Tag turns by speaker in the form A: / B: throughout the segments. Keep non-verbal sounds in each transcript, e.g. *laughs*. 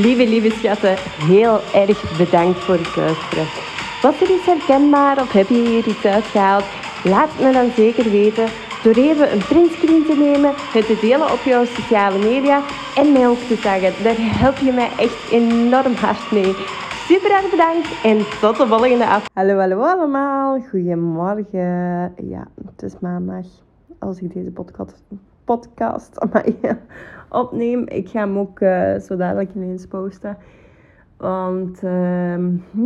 A: Lieve, lieve schatten, heel erg bedankt voor het luisteren. Was er iets herkenbaar of heb je hier iets uitgehaald? Laat me dan zeker weten door even een printscreen te nemen, het te delen op jouw sociale media en mij ook te zeggen. Daar help je mij echt enorm hard mee. Super erg bedankt en tot de volgende af. Hallo, hallo allemaal. Goedemorgen. Ja, het is maandag als ik deze podcast, podcast *laughs* opneem. Ik ga hem ook uh, zo dadelijk ineens posten. Want uh,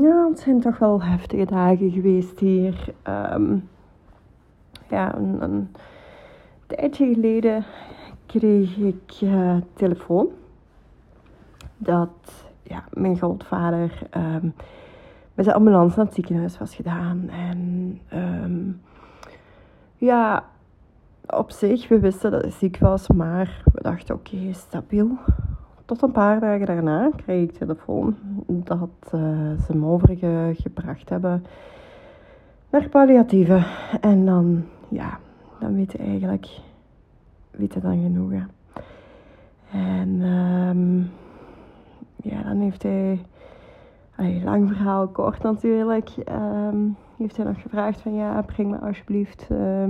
A: ja, het zijn toch wel heftige dagen geweest hier. Um, ja, een, tijdje geleden kreeg ik uh, telefoon dat ja, mijn grootvader um, met de ambulance naar het ziekenhuis was gedaan. En ja, op zich, we wisten dat hij ziek was, maar we dachten oké, stabiel. Tot een paar dagen daarna kreeg ik telefoon dat uh, ze hem overgebracht hebben naar palliatieve. En dan, ja, dan weet eigenlijk, weet dan genoeg. En um, ja, dan heeft hij, allee, lang verhaal kort natuurlijk, um, heeft hij nog gevraagd van ja, breng me alsjeblieft uh,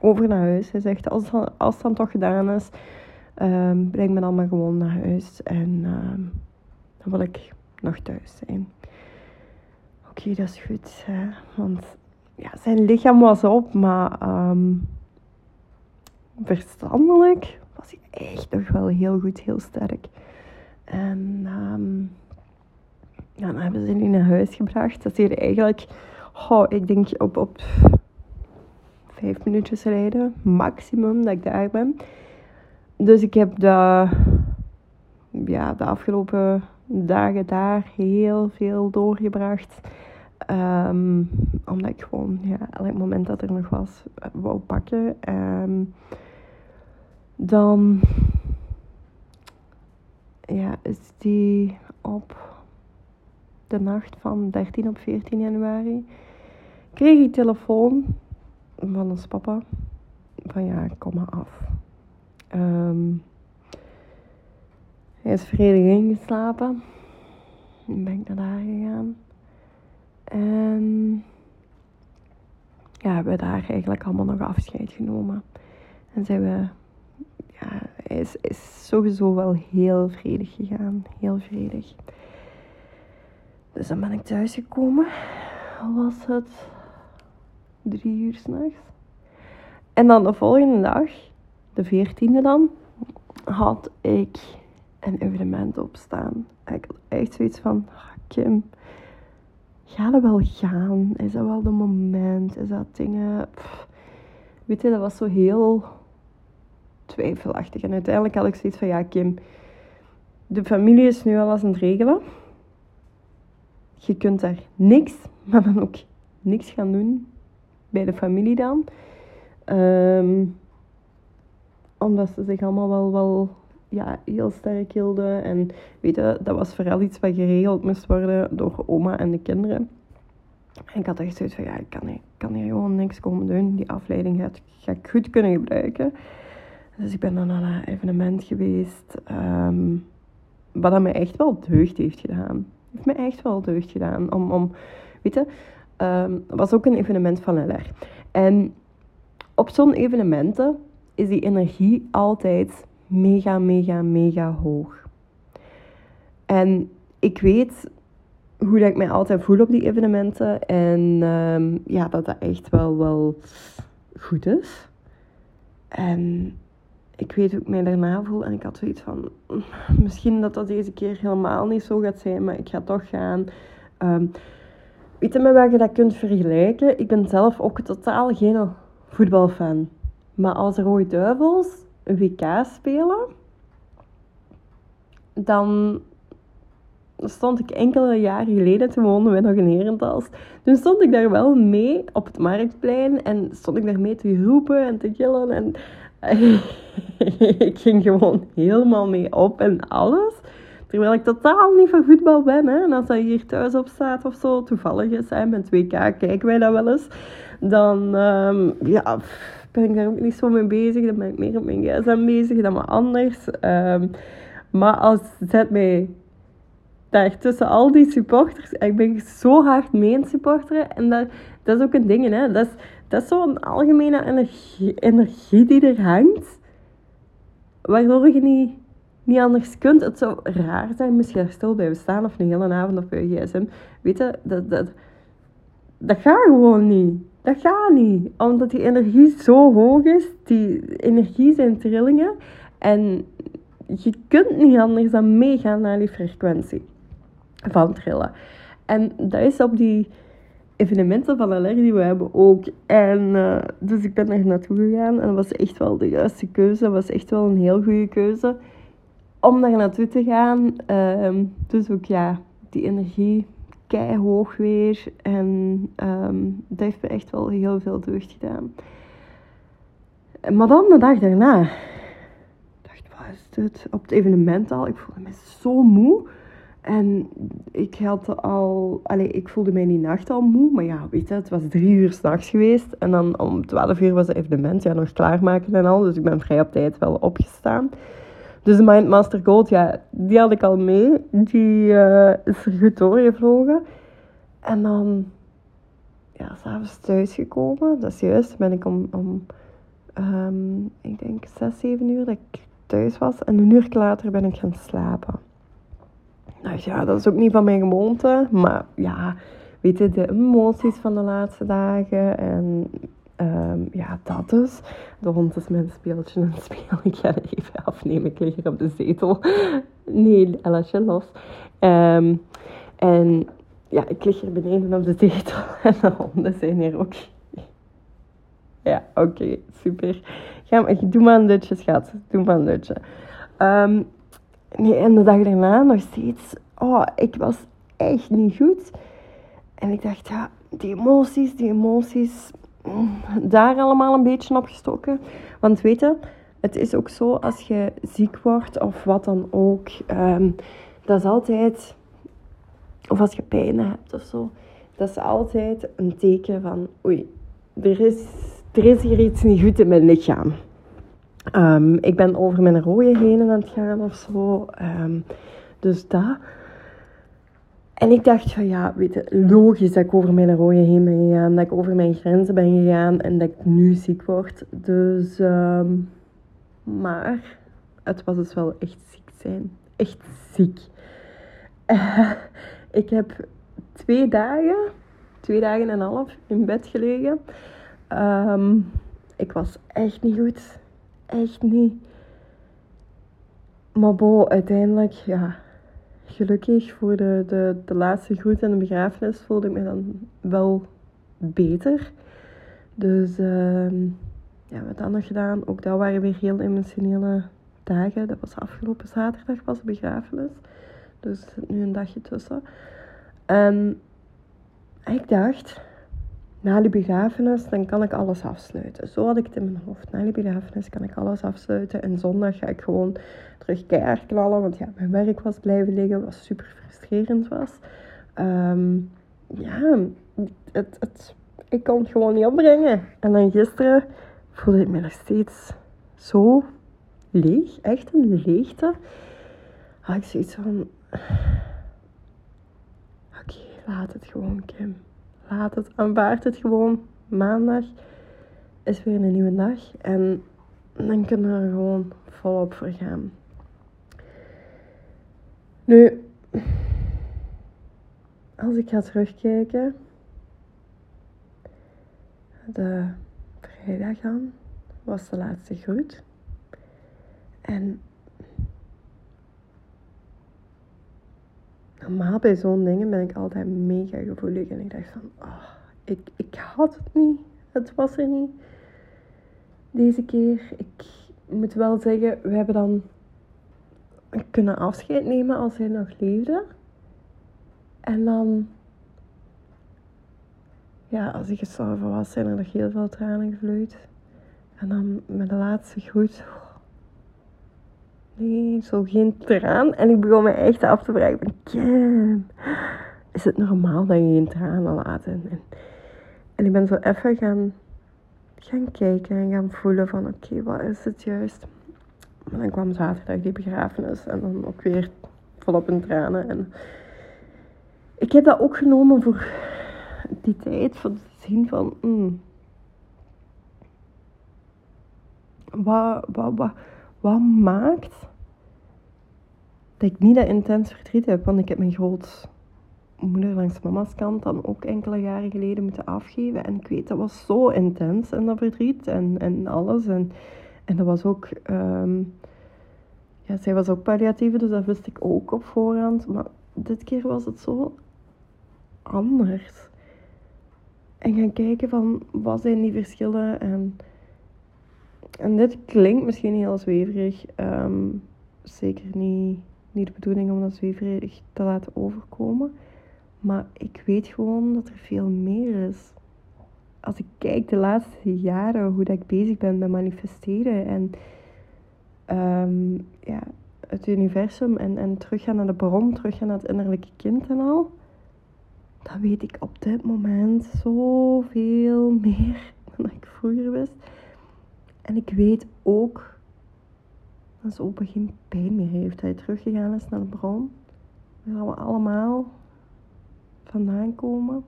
A: over naar huis. Hij zegt als, als dan toch gedaan is, um, breng me dan maar gewoon naar huis en dan wil ik nog thuis zijn. Oké, dat is goed, hè? want ja, zijn lichaam was op, maar um, verstandelijk was hij echt nog wel heel goed, heel sterk. En ja, dan hebben ze hem naar huis gebracht. Dat is hier eigenlijk, oh, ik denk op, op vijf minuutjes rijden, maximum dat ik daar ben. Dus ik heb de, ja, de afgelopen dagen daar heel veel doorgebracht. Um, omdat ik gewoon ja, elk moment dat er nog was, wou pakken. Um, dan ja, is die op de nacht van 13 op 14 januari. Kreeg ik telefoon van ons papa. Van ja, kom maar af. Um, hij is vredig ingeslapen. Dan ben ik naar daar gegaan. En ja, hebben we daar eigenlijk allemaal nog afscheid genomen. En zijn we, ja, hij is, is sowieso wel heel vredig gegaan. Heel vredig. Dus dan ben ik thuisgekomen. Was het drie uur s'nachts. En dan de volgende dag, de veertiende dan, had ik een evenement opstaan. Ik had echt zoiets van, ah, Kim, ga er wel gaan? Is dat wel de moment? Is dat dingen... Weet je, dat was zo heel twijfelachtig. En uiteindelijk had ik zoiets van, ja Kim, de familie is nu al aan het regelen. Je kunt daar niks, *laughs* maar dan ook niks gaan doen bij de familie dan. Um, omdat ze zich allemaal wel, wel ja, heel sterk hielden. En weet dat was vooral iets wat geregeld moest worden door oma en de kinderen. En ik had echt zoiets van, ja, ik kan, hier, kan hier gewoon niks komen doen. Die afleiding gaat, ga ik goed kunnen gebruiken. Dus ik ben dan naar een evenement geweest. Um, wat dat mij echt wel deugd heeft gedaan. Heeft mij echt wel deugd gedaan. Om, om weet um, was ook een evenement van LR. En op zo'n evenementen is die energie altijd mega, mega, mega hoog. En ik weet hoe dat ik mij altijd voel op die evenementen. En um, ja, dat dat echt wel, wel goed is. En ik weet hoe ik mij daarna voel. En ik had zoiets van, misschien dat dat deze keer helemaal niet zo gaat zijn, maar ik ga toch gaan. Um, weet je met waar je dat kunt vergelijken? Ik ben zelf ook totaal geen voetbalfan. Maar als Rode Duivels een WK spelen, dan stond ik enkele jaren geleden, toen woonden we nog in Herentals. Toen stond ik daar wel mee op het marktplein en stond ik daar mee te roepen en te gillen. En *laughs* ik ging gewoon helemaal mee op en alles. Terwijl ik totaal niet van voetbal ben. Hè. En als dat hier thuis op staat of zo, toevallig is, hè, met 2K kijken wij dat wel eens. Dan um, ja, ben ik daar ook niet zo mee bezig. Dan ben ik meer op mijn gsm bezig dan wat anders. Um, maar als zet mij daar tussen al die supporters. Ik ben zo hard mee supporteren. En dat, dat is ook een ding, hè. Dat is, dat is zo'n algemene energie, energie die er hangt. Waardoor je niet, niet anders kunt. Het zou raar zijn, misschien stil blijven staan of een hele avond op je gsm. Weet je, dat, dat, dat gaat gewoon niet. Dat gaat niet. Omdat die energie zo hoog is. Die energie zijn trillingen. En je kunt niet anders dan meegaan naar die frequentie van trillen. En dat is op die evenementen van LR die we hebben ook. En uh, dus ik ben er naartoe gegaan en dat was echt wel de juiste keuze. Dat was echt wel een heel goede keuze om daar naartoe te gaan. Dus ook ja, die energie keihog weer. En um, dat heeft me echt wel heel veel deugd gedaan. Maar dan de dag daarna. Ik dacht, wat is dit? Op het evenement al. Ik voelde me zo moe. En ik had al, allez, ik voelde mij die nacht al moe, maar ja, weet je, het was drie uur s'nachts geweest. En dan om twaalf uur was het evenement, ja, nog klaarmaken en al. Dus ik ben vrij op tijd wel opgestaan. Dus de Mindmaster Gold, ja, die had ik al mee. Die uh, is er goed doorgevlogen. En dan, ja, s'avonds thuis gekomen. Dat is juist, ben ik om, om um, ik denk zes, zeven uur dat ik thuis was. En een uur later ben ik gaan slapen. Nou ja, dat is ook niet van mijn gewoonte. Maar ja, weet je, de emoties van de laatste dagen. En um, ja, dat dus. De hond is mijn speeltje en *laughs* speel. Ik ga er even afnemen. Ik lig hier op de zetel. Nee, Ellasje los. Um, en ja, ik lig hier beneden op de zetel. *laughs* En de honden zijn hier ook. Ja, oké, super. Ga, doe maar een dutje, schat. Doe maar een dutje. Um, Nee, en de dag daarna nog steeds. Oh, ik was echt niet goed. En ik dacht, ja, die emoties, die emoties. Daar allemaal een beetje op gestoken. Want weet je, het is ook zo als je ziek wordt of wat dan ook. Um, dat is altijd. Of als je pijn hebt of zo. Dat is altijd een teken van, oei, er is, er is hier iets niet goed in mijn lichaam. Um, ik ben over mijn rode heen aan het gaan of zo. Um, dus dat. En ik dacht van ja, weet je, logisch dat ik over mijn rode heen ben gegaan. Dat ik over mijn grenzen ben gegaan en dat ik nu ziek word. Dus, um, maar het was dus wel echt ziek zijn. Echt ziek. Uh, ik heb twee dagen, twee dagen en een half in bed gelegen. Um, ik was echt niet goed echt niet. Maar bo, uiteindelijk, ja, gelukkig voor de, de, de laatste groet en de begrafenis voelde ik me dan wel beter. Dus uh, ja, wat dan nog gedaan? Ook dat waren weer heel emotionele dagen. Dat was afgelopen zaterdag was de begrafenis. Dus zit nu een dagje tussen. En ik dacht, na die begrafenis, dan kan ik alles afsluiten. Zo had ik het in mijn hoofd. Na die begrafenis kan ik alles afsluiten. En zondag ga ik gewoon terug keihard knallen. Want ja, mijn werk was blijven liggen, wat super frustrerend was. Um, ja, het, het, ik kon het gewoon niet opbrengen. En dan gisteren voelde ik me nog steeds zo leeg. Echt een leegte. Had ik zoiets van... Oké, laat het gewoon, Kim laat het, aanvaard het gewoon. Maandag is weer een nieuwe dag en dan kunnen we er gewoon volop voor gaan. Nu, als ik ga terugkijken, de vrijdag dan was de laatste groet. En normaal bij zo'n dingen ben ik altijd mega gevoelig. En ik dacht van, oh, ik, ik had het niet. Het was er niet. Deze keer, ik moet wel zeggen, we hebben dan kunnen afscheid nemen als hij nog leefde. En dan, ja, als hij gestorven was, zijn er nog heel veel tranen gevloeid. En dan met de laatste groet, Nee, zo geen traan. En ik begon me echt af te vragen: Kim, is het normaal dat je geen tranen laat? En, en, ik ben zo even gaan, gaan kijken en gaan voelen: van oké, wat is het juist? Maar dan kwam zaterdag die begrafenis en dan ook weer volop in tranen. En ik heb dat ook genomen voor die tijd van te zien van. Mm, wat, wat, wat, wat maakt dat ik niet dat intens verdriet heb? Want ik heb mijn grootmoeder langs mama's kant dan ook enkele jaren geleden moeten afgeven. En ik weet, dat was zo intens en dat verdriet en, en alles. En, en dat was ook... ehm, ja, zij was ook palliatieve, dus dat wist ik ook op voorhand. Maar dit keer was het zo anders. En gaan kijken van, wat zijn die verschillen? En, en dit klinkt misschien heel zweverig. ehm, zeker niet, niet de bedoeling om dat zweverig te laten overkomen. Maar ik weet gewoon dat er veel meer is. Als ik kijk de laatste jaren, hoe dat ik bezig ben met manifesteren en ehm, ja, het universum en, en teruggaan naar de bron, teruggaan naar het innerlijke kind en al, dan weet ik op dit moment zoveel meer *laughs* dan ik vroeger wist. En ik weet ook dat ze opa geen pijn meer heeft. Hij teruggegaan is naar de bron. Waar we allemaal vandaan komen.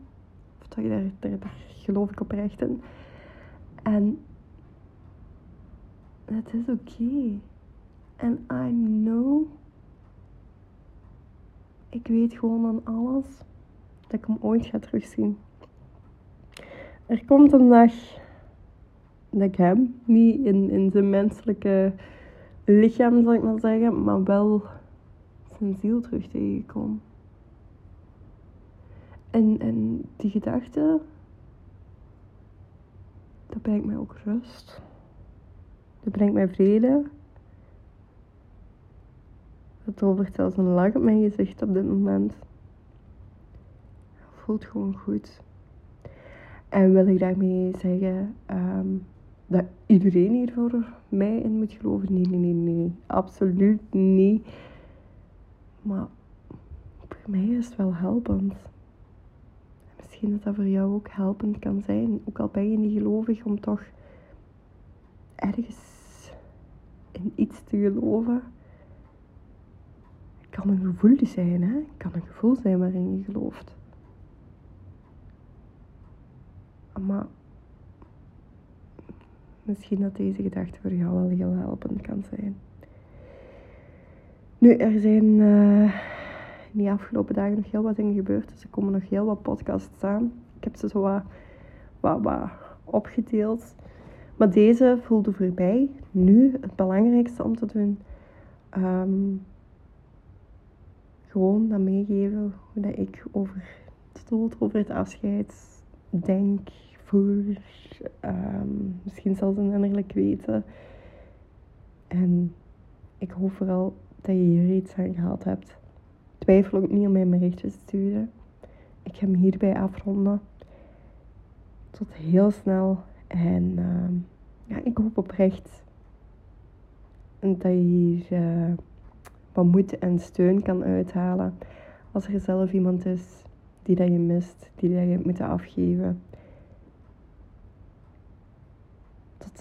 A: Of dat je daar, daar, daar geloof ik oprecht in. En het is oké. En I know. Ik weet gewoon aan alles dat ik hem ooit ga terugzien. Er komt een dag dat ik hem niet in, in zijn menselijke lichaam, zal ik maar zeggen, maar wel zijn ziel terug tegenkom. En, en die gedachte, dat brengt mij ook rust. Dat brengt mij vrede. Dat tovert zelfs een lach op mijn gezicht op dit moment. Het voelt gewoon goed. En wil ik daarmee zeggen ehm, dat iedereen hier voor mij in moet geloven? Nee, nee, nee, nee. Absoluut niet. Maar voor mij is het wel helpend. Misschien dat dat voor jou ook helpend kan zijn. Ook al ben je niet gelovig, om toch ergens in iets te geloven. Het kan een gevoel zijn, hè? Het kan een gevoel zijn waarin je gelooft. Maar misschien dat deze gedachte voor jou wel heel helpend kan zijn. Nu, er zijn eh, in die afgelopen dagen nog heel wat dingen gebeurd. Dus er komen nog heel wat podcasts aan. Ik heb ze zo wat, wat, opgedeeld. Maar deze voelde voor mij nu het belangrijkste om te doen. Ehm, gewoon dat meegeven hoe dat ik over het dood, over het afscheid denk, voel. ehm, misschien zelfs een innerlijk weten. En ik hoop vooral dat je hier iets aan gehad hebt. Twijfel ook niet om mij een berichtje te sturen. Ik ga hem hierbij afronden. Tot heel snel. En ehm, ja, ik hoop oprecht dat je hier eh, wat moed en steun kan uithalen. Als er zelf iemand is die dat je mist, die dat je hebt moeten afgeven. Tot